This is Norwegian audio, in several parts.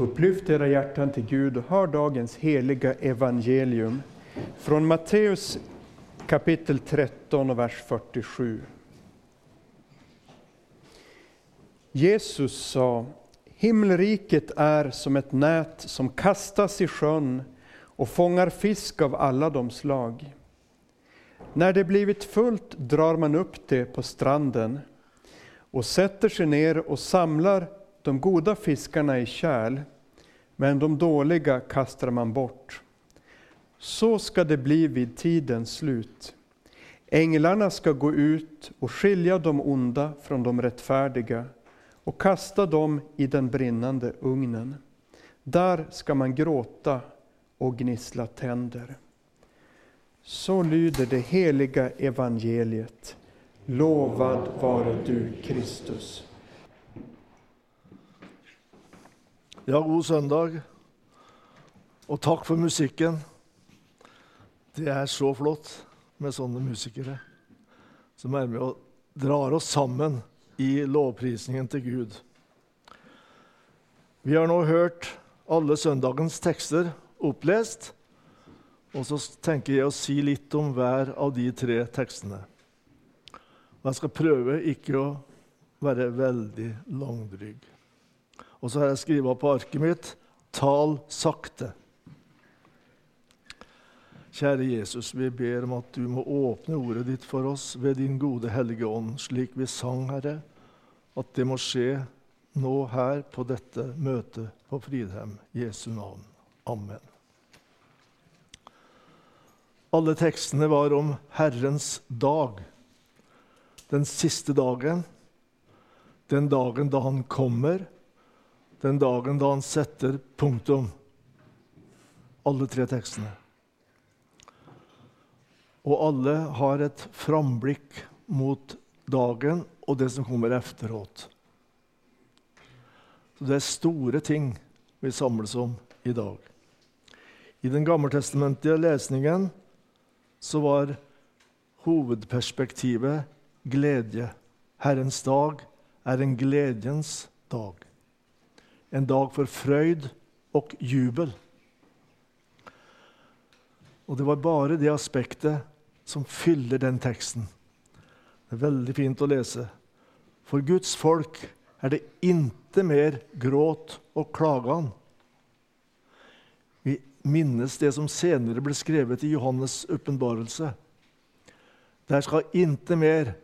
Upplyft era hjärtan till Gud och hör dagens heliga evangelium från Matteus kapitel 13 och vers 47. Jesus sa, himmelriket är som ett nät som kastas i sjön och fångar fisk av alla de slag. När det blivit fullt drar man upp det på stranden och sätter sig ner och samlar de goda fiskarna i kärl, men de dåliga kastar man bort. Så ska det bli vid tidens slut. Änglarna ska gå ut och skilja de onda från de rättfärdiga och kasta dem i den brinnande ugnen. Där ska man gråta och gnissla tänder. Så lyder det heliga evangeliet. Lovad vare du, Kristus. Ja, god søndag. Og takk for musikken. Det er så flott med sånne musikere som er med og drar oss sammen i lovprisningen til Gud. Vi har nå hørt alle søndagens tekster opplest, og så tenker jeg å si litt om hver av de tre tekstene. Og jeg skal prøve ikke å være veldig langdryg. Og så har jeg skrevet på arket mitt 'Tal sakte'. Kjære Jesus, vi ber om at du må åpne ordet ditt for oss ved din gode Hellige Ånd, slik vi sang, Herre, at det må skje nå her på dette møtet på Fridheim. Jesu navn. Amen. Alle tekstene var om Herrens dag, den siste dagen, den dagen da Han kommer, den dagen da Han setter punktum. Alle tre tekstene. Og alle har et framblikk mot dagen og det som kommer efteråt. Så det er store ting vi samles om i dag. I den gammeltestamentlige lesningen så var hovedperspektivet glede. Herrens dag er en gledens dag. En dag for frøyd og jubel. Og det var bare det aspektet som fyller den teksten. Det er veldig fint å lese. For Guds folk er det inte mer gråt og klagan. Vi minnes det som senere ble skrevet i Johannes' åpenbarelse. Der skal inte mer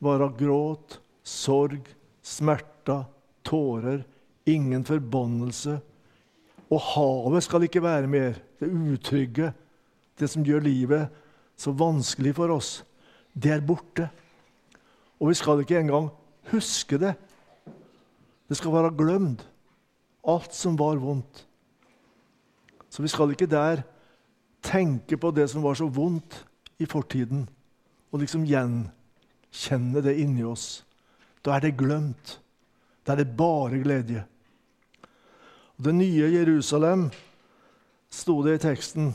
være gråt, sorg, smerter, tårer, ingen forbannelse. Og havet skal ikke være mer, det utrygge, det som gjør livet så vanskelig for oss. Det er borte. Og vi skal ikke engang huske det. Det skal være glemt, alt som var vondt. Så vi skal ikke der tenke på det som var så vondt i fortiden, og liksom gjenkjenne det inni oss. Da er det glemt. Da er det bare glede. Det nye Jerusalem, sto det i teksten,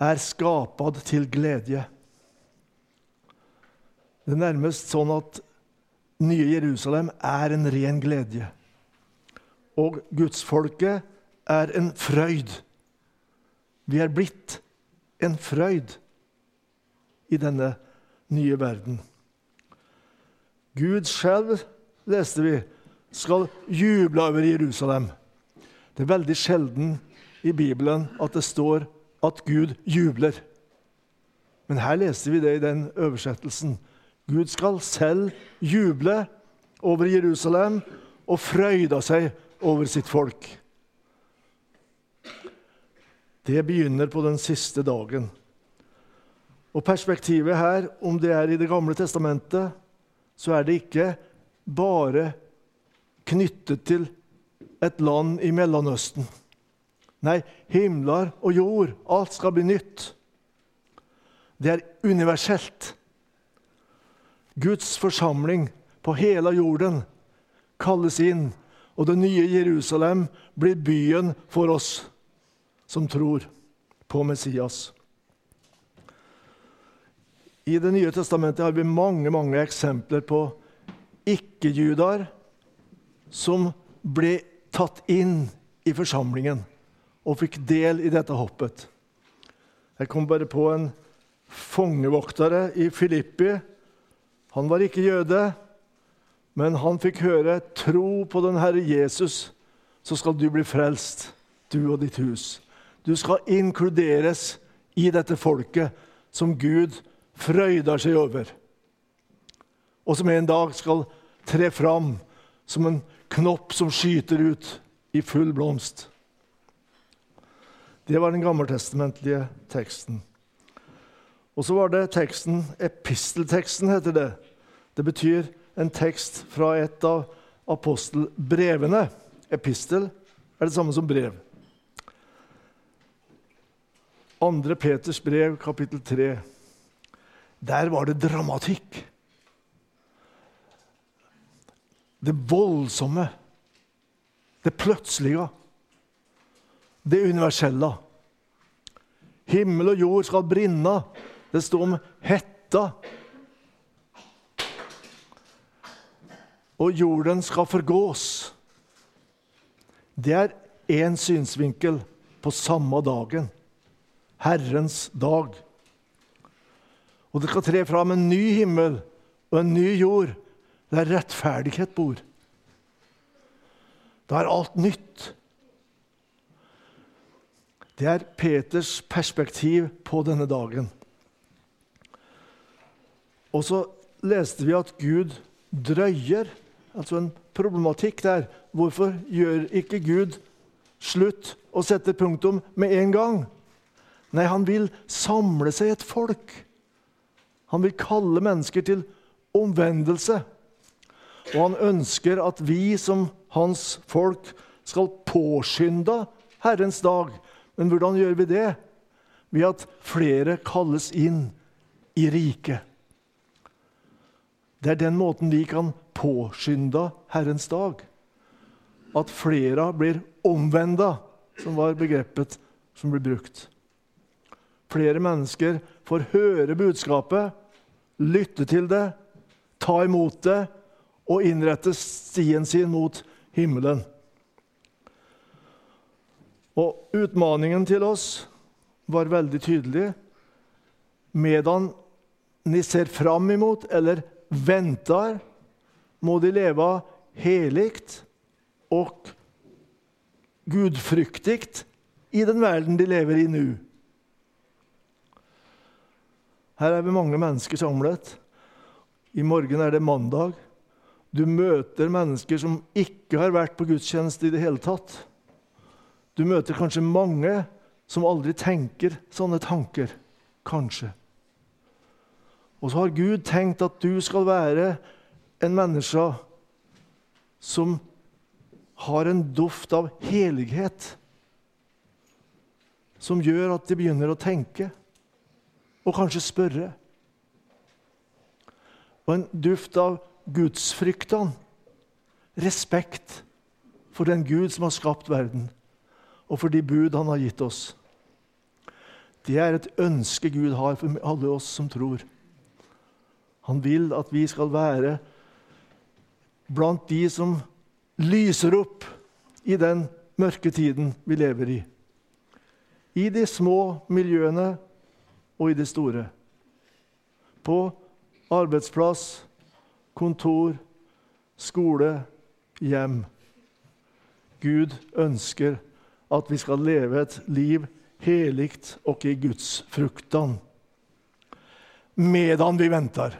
er skapad til glede. Det er nærmest sånn at nye Jerusalem er en ren glede. Og gudsfolket er en frøyd. Vi er blitt en frøyd i denne nye verden. Gud selv, leste vi, skal juble over Jerusalem. Det er veldig sjelden i Bibelen at det står at Gud jubler. Men her leste vi det i den oversettelsen. Gud skal selv juble over Jerusalem og frøyde seg over sitt folk. Det begynner på den siste dagen. Og Perspektivet her, om det er i Det gamle testamentet, så er det ikke bare knyttet til et land i Mellomøsten. Nei, himler og jord, alt skal bli nytt. Det er universelt. Guds forsamling på hele jorden kalles inn, og det nye Jerusalem blir byen for oss som tror på Messias. I Det nye testamentet har vi mange mange eksempler på ikke-judar som ble tatt inn i forsamlingen og fikk del i dette hoppet. Jeg kom bare på en fangevoktere i Filippi. Han var ikke jøde, men han fikk høre 'tro på den Herre Jesus', så skal du bli frelst, du og ditt hus. Du skal inkluderes i dette folket som Gud frøyder seg over, og som en dag skal tre fram som en knopp som skyter ut i full blomst. Det var den gammeltestamentlige teksten. Og så var det teksten Epistelteksten, heter det. Det betyr en tekst fra et av apostelbrevene. Epistel er det samme som brev. Andre Peters brev, kapittel 3. Der var det dramatikk. Det voldsomme, det plutselige, det universelle. Himmel og jord skal brenne. Det står om hetta. Og jorden skal forgås. Det er én synsvinkel på samme dagen. Herrens dag. Og det skal tre fram en ny himmel og en ny jord der rettferdighet bor. Da er alt nytt. Det er Peters perspektiv på denne dagen. Og så leste vi at Gud drøyer, altså en problematikk der. Hvorfor gjør ikke Gud slutt og setter punktum med en gang? Nei, han vil samle seg et folk. Han vil kalle mennesker til omvendelse. Og han ønsker at vi som hans folk skal påskynde Herrens dag. Men hvordan gjør vi det? Ved at flere kalles inn i riket. Det er den måten vi kan påskynde Herrens dag. At flere blir omvenda, som var begrepet som ble brukt. Flere mennesker får høre budskapet, lytte til det, ta imot det og innrette stien sin mot himmelen. Og utmaningen til oss var veldig tydelig. Medan ni ser fram imot eller venter, må de leve helig og gudfryktig i den verden de lever i nå. Her er vi mange mennesker samlet. I morgen er det mandag. Du møter mennesker som ikke har vært på gudstjeneste i det hele tatt. Du møter kanskje mange som aldri tenker sånne tanker. Kanskje. Og så har Gud tenkt at du skal være en menneske som har en duft av helighet. Som gjør at de begynner å tenke og kanskje spørre. Og en duft av gudsfryktene. Respekt for den Gud som har skapt verden, og for de bud han har gitt oss. Det er et ønske Gud har for alle oss som tror. Han vil at vi skal være blant de som lyser opp i den mørke tiden vi lever i. I de små miljøene og i de store. På arbeidsplass, kontor, skole, hjem. Gud ønsker at vi skal leve et liv helikt og i Guds fruktan medan vi venter.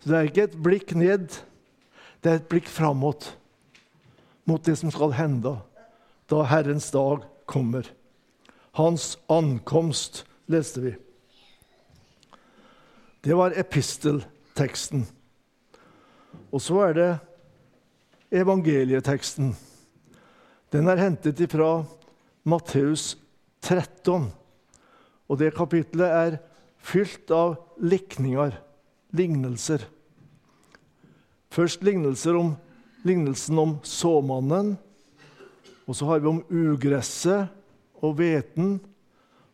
Så Det er ikke et blikk ned, det er et blikk framåt. Mot det som skal hende da Herrens dag kommer. Hans ankomst, leste vi. Det var epistelteksten. Og så er det evangelieteksten. Den er hentet fra Matteus 13. Og det kapitlet er fylt av likninger, lignelser. Først lignelser om, lignelsen om såmannen. Og så har vi om ugresset og hveten.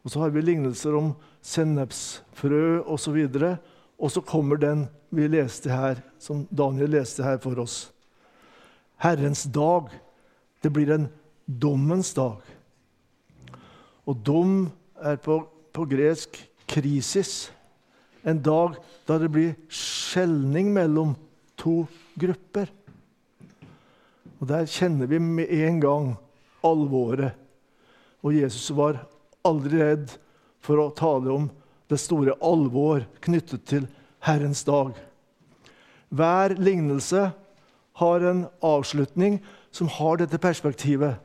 Og så har vi lignelser om sennepsfrø osv. Og, og så kommer den vi leste her, som Daniel leste her for oss. Herrens dag. Det blir en dommens dag. Og dom er på, på gresk krisis. En dag da det blir skjelning mellom to grupper. Og Der kjenner vi med en gang alvoret. Og Jesus var aldri redd for å tale om det store alvor knyttet til Herrens dag. Hver lignelse har en avslutning som har dette perspektivet.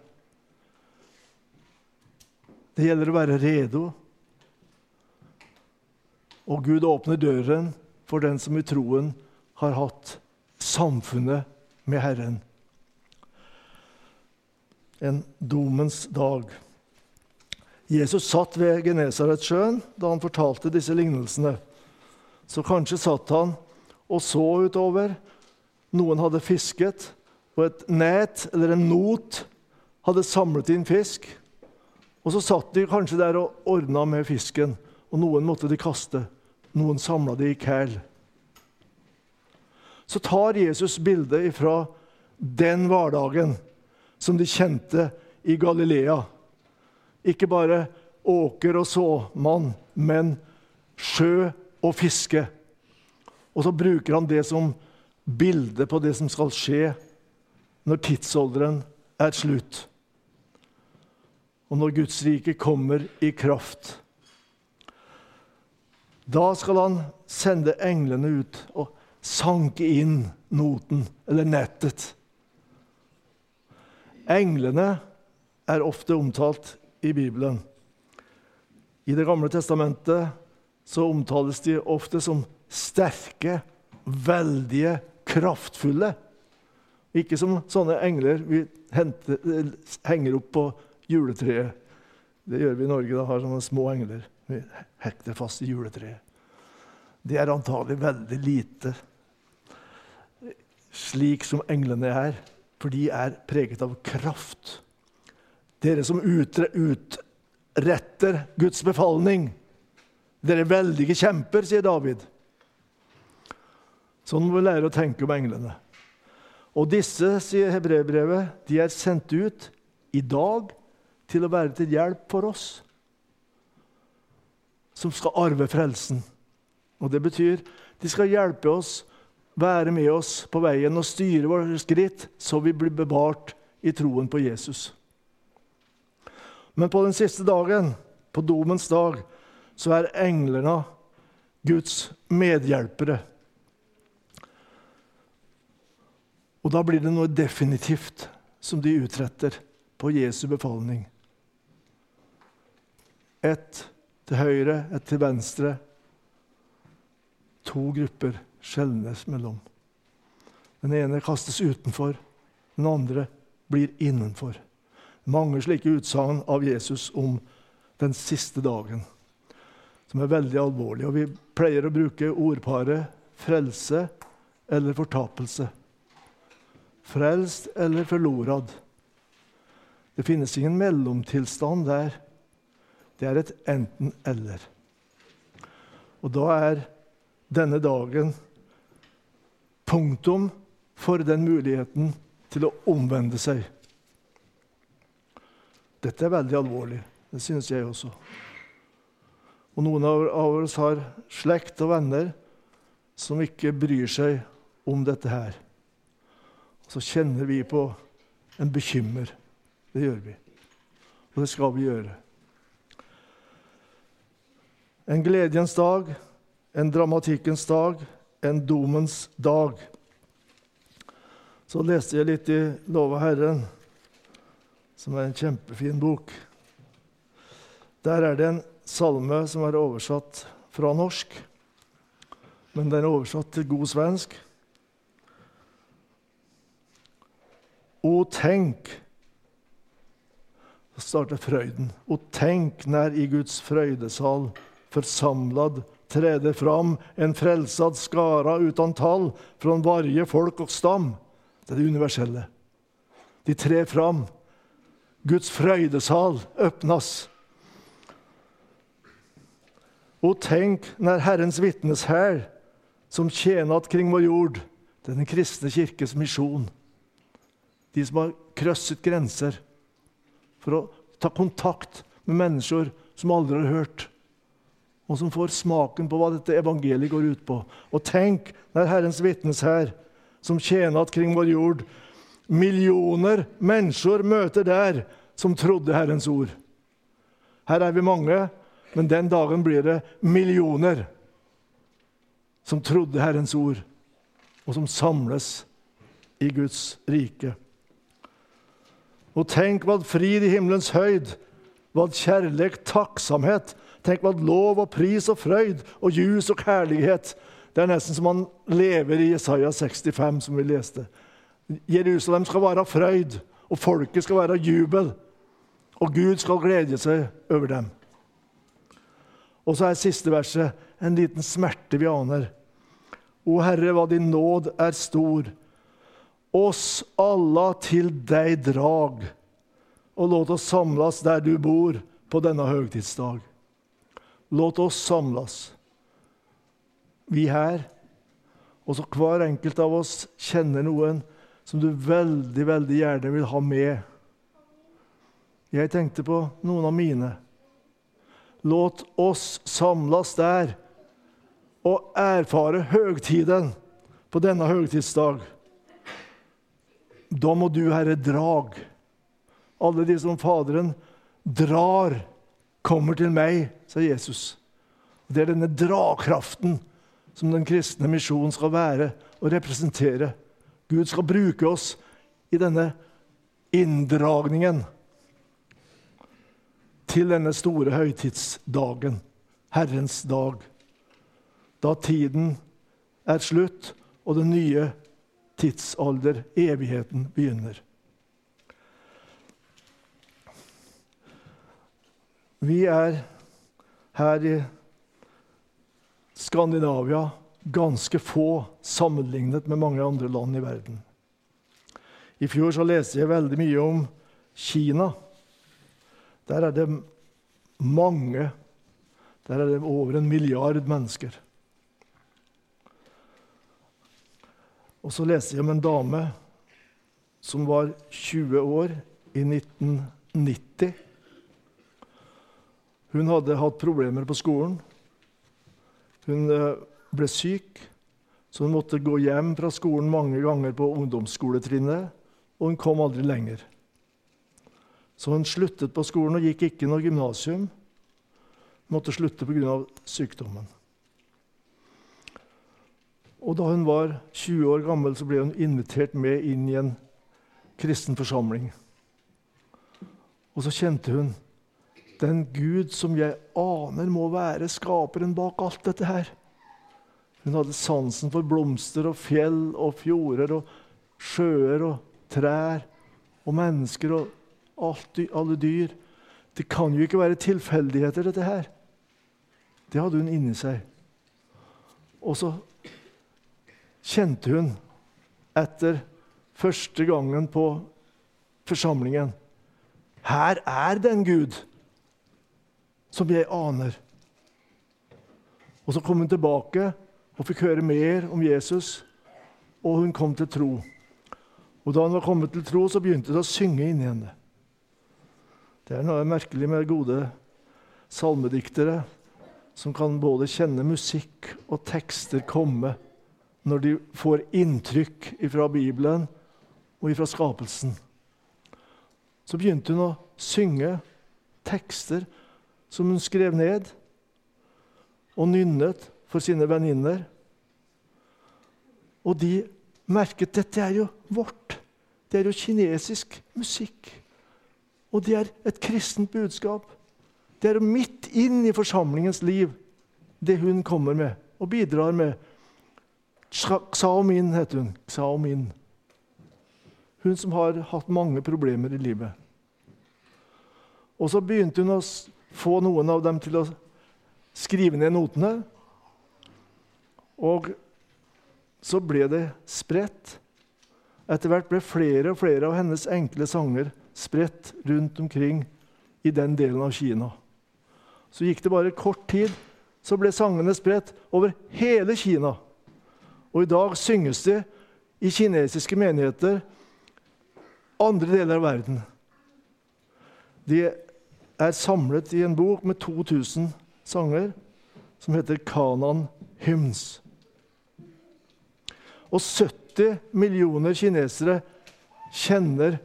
Det gjelder å være redo. Og Gud åpner døren for den som i troen har hatt samfunnet med Herren. En domens dag. Jesus satt ved Genesaretsjøen da han fortalte disse lignelsene. Så kanskje satt han og så utover. Noen hadde fisket, og et net eller en not hadde samlet inn fisk. Og så satt de kanskje der og ordna med fisken, og noen måtte de kaste. Noen samla de i kæl. Så tar Jesus bildet fra den hverdagen som de kjente i Galilea. Ikke bare åker og såmann, men sjø og fiske. Og så bruker han det som bilde på det som skal skje når tidsalderen er slutt. Og når Guds rike kommer i kraft. Da skal han sende englene ut og sanke inn noten, eller nettet. Englene er ofte omtalt i Bibelen. I Det gamle testamentet så omtales de ofte som sterke, veldige, kraftfulle. Ikke som sånne engler vi henter, henger opp på juletreet. Det gjør vi i Norge. da, har sånne små engler vi hekter fast i juletreet. De er antagelig veldig lite slik som englene er, for de er preget av kraft. Dere som utretter Guds befalning. Dere veldige kjemper, sier David. Sånn må vi lære å tenke om englene. Og disse, sier hebreerbrevet, de er sendt ut i dag til å være til hjelp for oss som skal arve frelsen. Og det betyr de skal hjelpe oss, være med oss på veien og styre våre skritt, så vi blir bevart i troen på Jesus. Men på den siste dagen, på domens dag, så er englene Guds medhjelpere. Og da blir det noe definitivt som de utretter på Jesu befaling. Ett til høyre, ett til venstre. To grupper skjelnes mellom. Den ene kastes utenfor, den andre blir innenfor mange slike utsagn av Jesus om den siste dagen, som er veldig alvorlig. Og vi pleier å bruke ordparet frelse eller fortapelse. Frelst eller forlorad. Det finnes ingen mellomtilstand der. Det er et enten-eller. Og da er denne dagen punktum for den muligheten til å omvende seg. Dette er veldig alvorlig. Det synes jeg også. Og noen av oss har slekt og venner som ikke bryr seg om dette her. Og så kjenner vi på en bekymmer. Det gjør vi. Og det skal vi gjøre. En gledens dag, en dramatikkens dag, en domens dag. Så leste jeg litt i Lova Herren som er en kjempefin bok. Der er det en salme som er oversatt fra norsk, men den er oversatt til god svensk. O tenk Så starter frøyden. O tenk när i Guds frøydesal församlad träder fram en frälsad skara utan tall från varje folk og stam. Det er det universelle. De trer fram Guds frøydesal åpnes. Og tenk når Herrens vitneshær, som tjänat kring vår jord, det er den kristne kirkes misjon, de som har krysset grenser, for å ta kontakt med mennesker som aldri har hørt, og som får smaken på hva dette evangeliet går ut på. Og tenk når Herrens vitneshær, som tjener kring vår jord, millioner mennesker møter der som trodde Herrens ord. Her er vi mange, men den dagen blir det millioner som trodde Herrens ord, og som samles i Guds rike. Og tenk hva frid i himmelens høyd, hva kjærlighet, takksomhet, tenk hva lov og pris og frøyd og jus og kjærlighet. Det er nesten som man lever i Jesaja 65, som vi leste. Jerusalem skal være frøyd, og folket skal være jubel. Og Gud skal glede seg over dem. Og så er siste verset en liten smerte vi aner. O Herre, hva din nåd er stor. Oss alla til deg drag, og låt oss samles der du bor på denne høgtidsdag. Låt oss samles, vi her. Og så hver enkelt av oss kjenner noen som du veldig, veldig gjerne vil ha med. Jeg tenkte på noen av mine. Låt oss samles der og erfare høgtiden på denne høgtidsdag. Da må du, Herre, drag. Alle de som Faderen drar, kommer til meg, sa Jesus. Det er denne dragkraften som den kristne misjonen skal være og representere. Gud skal bruke oss i denne inndragningen til denne store høytidsdagen, Herrens dag, da tiden er slutt og den nye tidsalder, evigheten, begynner. Vi er her i Skandinavia ganske få sammenlignet med mange andre land i verden. I fjor så leste jeg veldig mye om Kina. Der er det mange Der er det over en milliard mennesker. Og så leste jeg om en dame som var 20 år i 1990. Hun hadde hatt problemer på skolen. Hun eh, ble syk, så hun måtte gå hjem fra skolen mange ganger på ungdomsskoletrinnet, og hun kom aldri lenger. Så hun sluttet på skolen og gikk ikke noe gymnasium. Måtte slutte pga. sykdommen. Og da hun var 20 år gammel, så ble hun invitert med inn i en kristen forsamling. Og så kjente hun den Gud som jeg aner må være skaperen bak alt dette her. Hun hadde sansen for blomster og fjell og fjorder og sjøer og trær og mennesker og alt, alle dyr. Det kan jo ikke være tilfeldigheter, dette her. Det hadde hun inni seg. Og så kjente hun etter første gangen på forsamlingen Her er den Gud som jeg aner. Og så kom hun tilbake og fikk høre mer om Jesus, og hun kom til tro. Og Da hun var kommet til tro, så begynte det å synge inni henne. Det er noe merkelig med gode salmediktere som kan både kjenne musikk og tekster komme når de får inntrykk fra Bibelen og fra skapelsen. Så begynte hun å synge tekster som hun skrev ned og nynnet for sine venninner. Og de merket dette er jo vårt. Det er jo kinesisk musikk. Og det er et kristent budskap. Det er jo midt inn i forsamlingens liv, det hun kommer med og bidrar med. Xaomin heter hun. Xaomin. Hun som har hatt mange problemer i livet. Og så begynte hun å få noen av dem til å skrive ned notene. Og så ble det spredt. Etter hvert ble flere og flere av hennes enkle sanger spredt rundt omkring i den delen av Kina. Så gikk det bare kort tid, så ble sangene spredt over hele Kina. Og i dag synges de i kinesiske menigheter andre deler av verden. De er samlet i en bok med 2000 sanger som heter Kanan Hymns. Og 70 millioner kinesere kjenner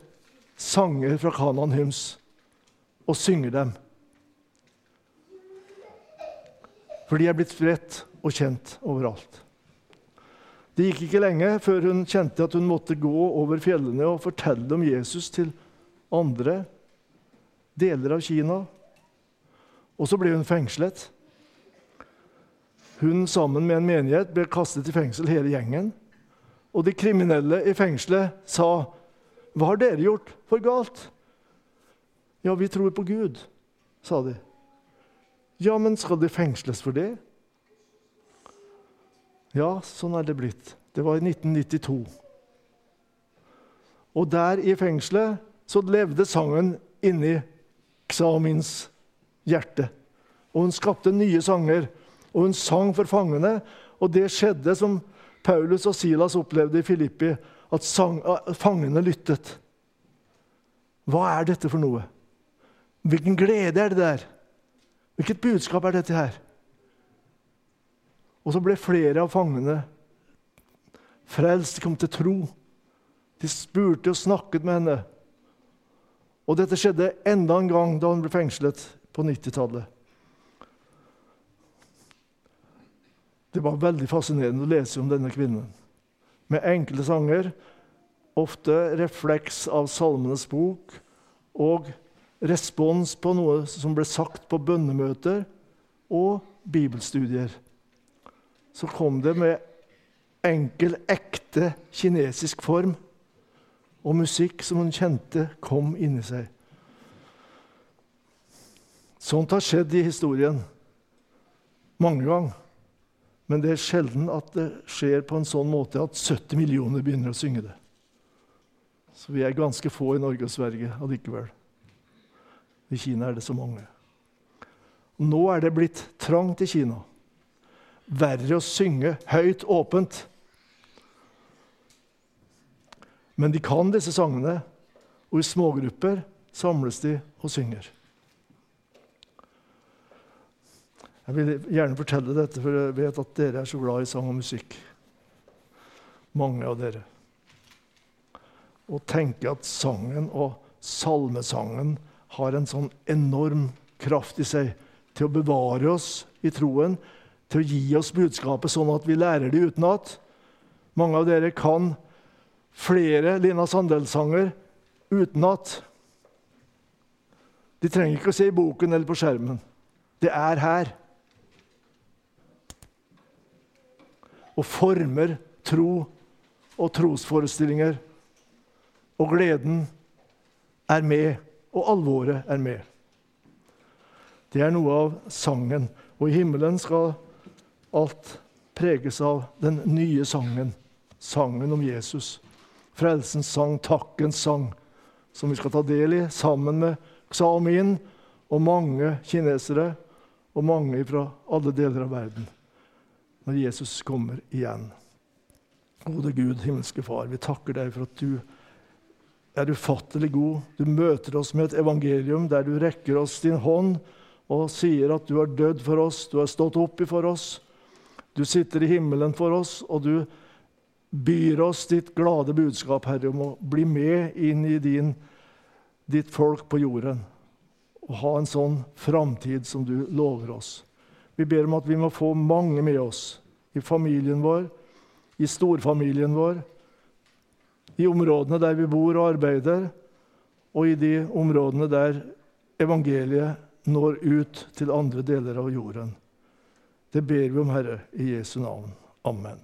sanger fra Kanan Hymns og synger dem. For de er blitt spredt og kjent overalt. Det gikk ikke lenge før hun kjente at hun måtte gå over fjellene og fortelle om Jesus til andre deler av Kina. Og så ble hun fengslet. Hun sammen med en menighet ble kastet i fengsel, hele gjengen. Og de kriminelle i fengselet sa, 'Hva har dere gjort for galt?' 'Ja, vi tror på Gud', sa de. 'Ja, men skal de fengsles for det?' Ja, sånn er det blitt. Det var i 1992. Og der i fengselet så levde sangen inni Xamins hjerte. Og hun skapte nye sanger, og hun sang for fangene. Og det skjedde som Paulus og Silas opplevde i Filippi, at fangene lyttet. Hva er dette for noe? Hvilken glede er det der? Hvilket budskap er dette her? Og så ble flere av fangene frelst. De kom til tro. De spurte og snakket med henne. Og dette skjedde enda en gang da hun ble fengslet på 90-tallet. Det var veldig fascinerende å lese om denne kvinnen. Med enkle sanger, ofte refleks av Salmenes bok, og respons på noe som ble sagt på bønnemøter og bibelstudier. Så kom det med enkel, ekte kinesisk form og musikk som hun kjente kom inni seg. Sånt har skjedd i historien mange ganger. Men det er sjelden at det skjer på en sånn måte at 70 millioner begynner å synge det. Så vi er ganske få i Norge og Sverige allikevel. I Kina er det så mange. Nå er det blitt trangt i Kina. Verre å synge høyt, åpent. Men de kan disse sangene, og i smågrupper samles de og synger. Jeg vil gjerne fortelle dette, for jeg vet at dere er så glad i sang og musikk. Mange av dere. Og tenke at sangen og salmesangen har en sånn enorm kraft i seg til å bevare oss i troen, til å gi oss budskapet sånn at vi lærer det utenat. Mange av dere kan flere Lina Sandel-sanger utenat. De trenger ikke å se i boken eller på skjermen. Det er her. Og former tro og trosforestillinger. Og gleden er med, og alvoret er med. Det er noe av sangen. Og i himmelen skal alt preges av den nye sangen. Sangen om Jesus. Frelsens sang, takkens sang, som vi skal ta del i sammen med Xaomin og mange kinesere og mange fra alle deler av verden når Jesus kommer igjen. Gode Gud, himmelske Far, vi takker deg for at du er ufattelig god. Du møter oss med et evangelium der du rekker oss din hånd og sier at du har dødd for oss, du har stått opp for oss. Du sitter i himmelen for oss, og du byr oss ditt glade budskap, Herre, om å bli med inn i din, ditt folk på jorden og ha en sånn framtid som du lover oss. Vi ber om at vi må få mange med oss i familien vår, i storfamilien vår, i områdene der vi bor og arbeider, og i de områdene der evangeliet når ut til andre deler av jorden. Det ber vi om, Herre, i Jesu navn. Amen.